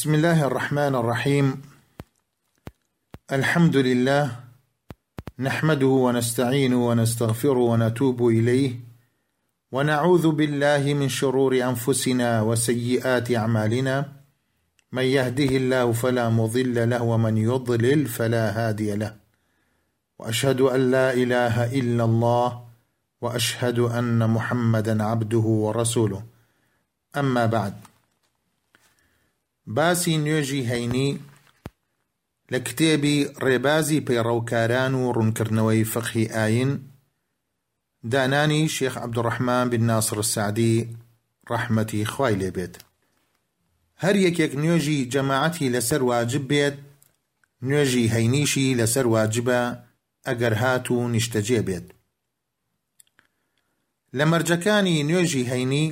بسم الله الرحمن الرحيم الحمد لله نحمده ونستعينه ونستغفره ونتوب اليه ونعوذ بالله من شرور انفسنا وسيئات اعمالنا من يهده الله فلا مضل له ومن يضلل فلا هادي له واشهد ان لا اله الا الله واشهد ان محمدا عبده ورسوله اما بعد باسی نوێژی هەینی لە کتێبی ڕێبازی پەیڕەوکاران و ڕوونکردنەوەی فقهی ئاین دانانی شێخ عەبدوڕەحمان بن ناصر السعدی ڕەحمەتی خوای لێبێت هەر یەکێک نوێژی جەماعەتی لەسەر واجب بێت نوێژی هەینیشی لەسەر واجبە ئەگەر هات و نیشتەجێ بێت. لە مەرجەکانی نوێژی هەینی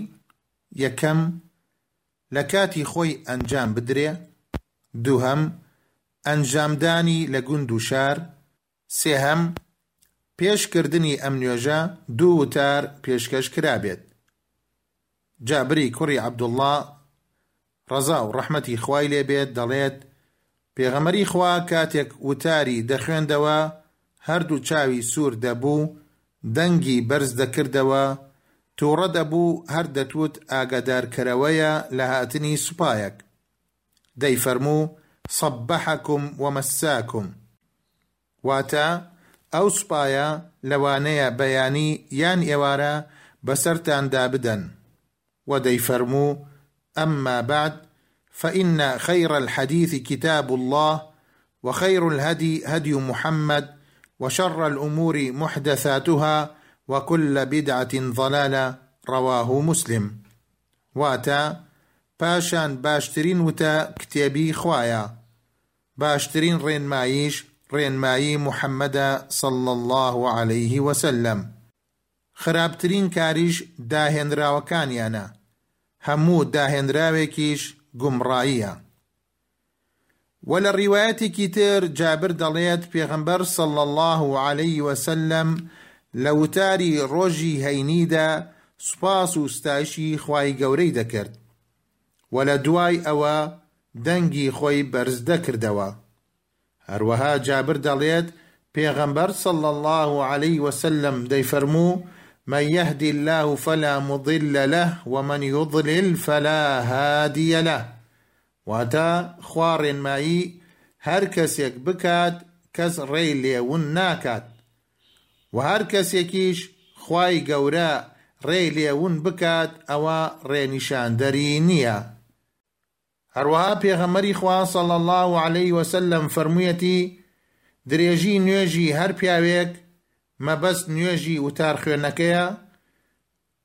یەکەم لە کاتی خۆی ئەنجام بدرێ دووهەم ئەنجامدانی لە گوند و شار سێهەم پێشکردنی ئەم نوێژە دوو وتار پێشکەش کرابێت. جابری کوڕی عەبدوڵڵا ڕەزا و ڕەحمەتی خوای لێبێت دەڵێت پێغەمەری خوا کاتێک وتاری دەخوێندەوە هەردوو چاوی سوور دەبوو دەنگی بەرز دەکردەوە تووڕە دەبوو هەر دەتوت ئاگادارکەرەوەیە لە هاتنی سوپایەک. دەیفەرموو صبحكم ومساكم واتە ئەو سوپایە لەوانەیە بەیانی یان ئێوارە بەسەرتاندا بدەن ودەیفەرموو أما بعد فإن خير الحديث كتاب الله وخير الهدي هدي محمد وشر الأمور محدثاتها وكل بدعة ضلالة رواه مسلم. واتا پاشان باشترین وتە کتێبی خوایە باشترین ڕێنماییش ڕێنمایی محەممەدە صل الله عليه وسلم. خراپترین کاریش داهێنراوەکانیانە هەموو داهێنراوێکیش گومڕاییە لە ڕیواەتێکی تر جابر دەڵێت پێغمبەر صل الله عليه وسلم لە وتاری ڕۆژی هەینیدا سوپاس و ستایشی خوای گەورەی دەکرد و لە دوای ئەوە دەنگی خۆی بەرز دەکردەوە هەروەها جابر دەڵێت پێغەمبەر صل الله عليه وسلم دەیفەرموو من يهدي الله فلا مضل له ومن يضلل فلا هادي له. واتا خوارن مایی هەر کەسێک بکات کەس ڕێی لێون ناکات. و هەر کەسێکیش خوای گەورە ڕێ لێون بکات ئەوە ڕێنیشاندەری نییە. هەروەها پێغەمەری خوا صلی الله عليه وسلم فەرموویەتی درێژی نوێژی هەر پیاوێک مەبەست نوێژی وتار خوێنەکەیە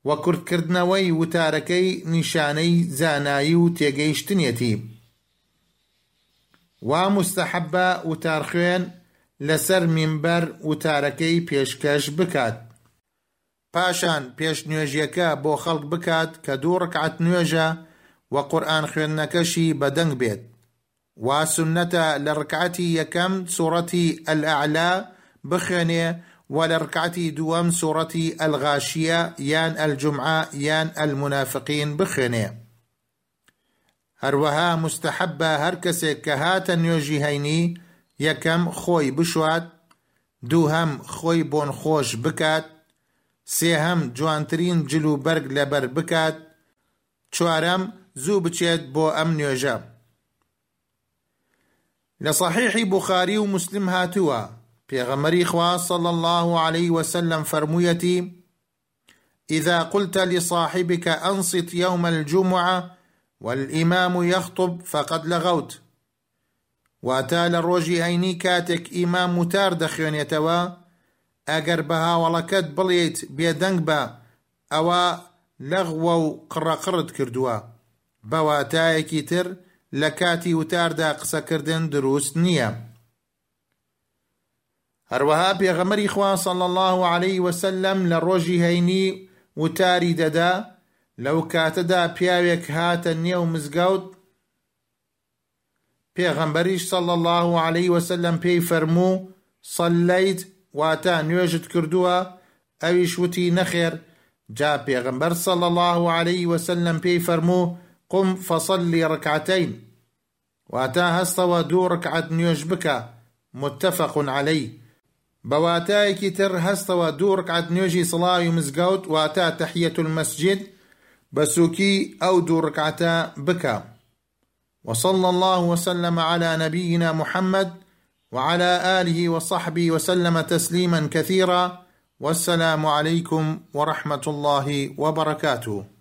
و کورتکردنەوەی وتارەکەی نیشانەی زانایی و تێگەیشتنیەتی. وا مستەحەبە وتار خوێن لەسەر مینبەر وتارەکەی پێشکەش بکات. پاشان پێش نوێژیەکە بۆ خەڵک بکات کە دوو ڕکعەت نوێژە و قورئان خوێندنەکەشی بەدەنگ بێت. سنەتە لە ڕکعەتی یەکەم سوڕەتی ئەلئەعلا بخوێنێ و لە ڕکعەتی دووەم سوڕەتی ئەلغاشیە یان ئەلجومعە یان ئەلمونافقین بخوێنێ. هەروەها مستەحەبە هەر کەسێک کە یەکەم خۆی بشوات دووهەم خۆی بۆن خۆش بکات سێهەم جوانترین جل و بەرگ لەبەر بکات چوارەم زوو بچێت بۆ ئەم نوێژە. لە صحیحی بخاری و مسلم هاتووە پێغەمەری خوا صلى الله عليه وسلم فرموویەتی إذا قلت لصاحبك أنصت يوم الجمعة والإمام يخطب فقد لغوت واتە لە ڕۆژی هەینی کاتێک ئیمام وتار دەخوێنێتەوە ئەگەر بە هاوڵەکەت بڵێیت بێدەنگ بە ئەوە لەغوە و قڕەقڕت کردووە. بەواتایەکی تر لە کاتی وتاردا قسەکردن دروست نییە. هەروەها پێغەمەری خوا صلی الله عليه وسلم لە ڕۆژی هەینی وتاری دەدا لەو کاتەدا پیاوێک هاتە نێو مزگەوت پێغەمبەریش صەڵ الله عليه وسلم پێی فەرموو سەلەیت واتە نوێژت کردووە ئەویش وتی نەخێر جا پێغەمبەر صلى الله عليه وسلم پێی فەرموو قم فصلي ركعتين واتا هەستەوە دوو ڕکعەت نوێژ بکە متفق عليه بەواتایەکی تر هەستەوە دوو ڕکعەت نوێژی سڵاوی مزگەوت واتا تحية المسجد بە سووکی ئەو دوو ڕکعەتە بکە وصلى الله وسلم على نبينا محمد وعلى آله وصحبه وسلم تسليما كثيرا. والسلام عليكم ورحمة الله وبركاته.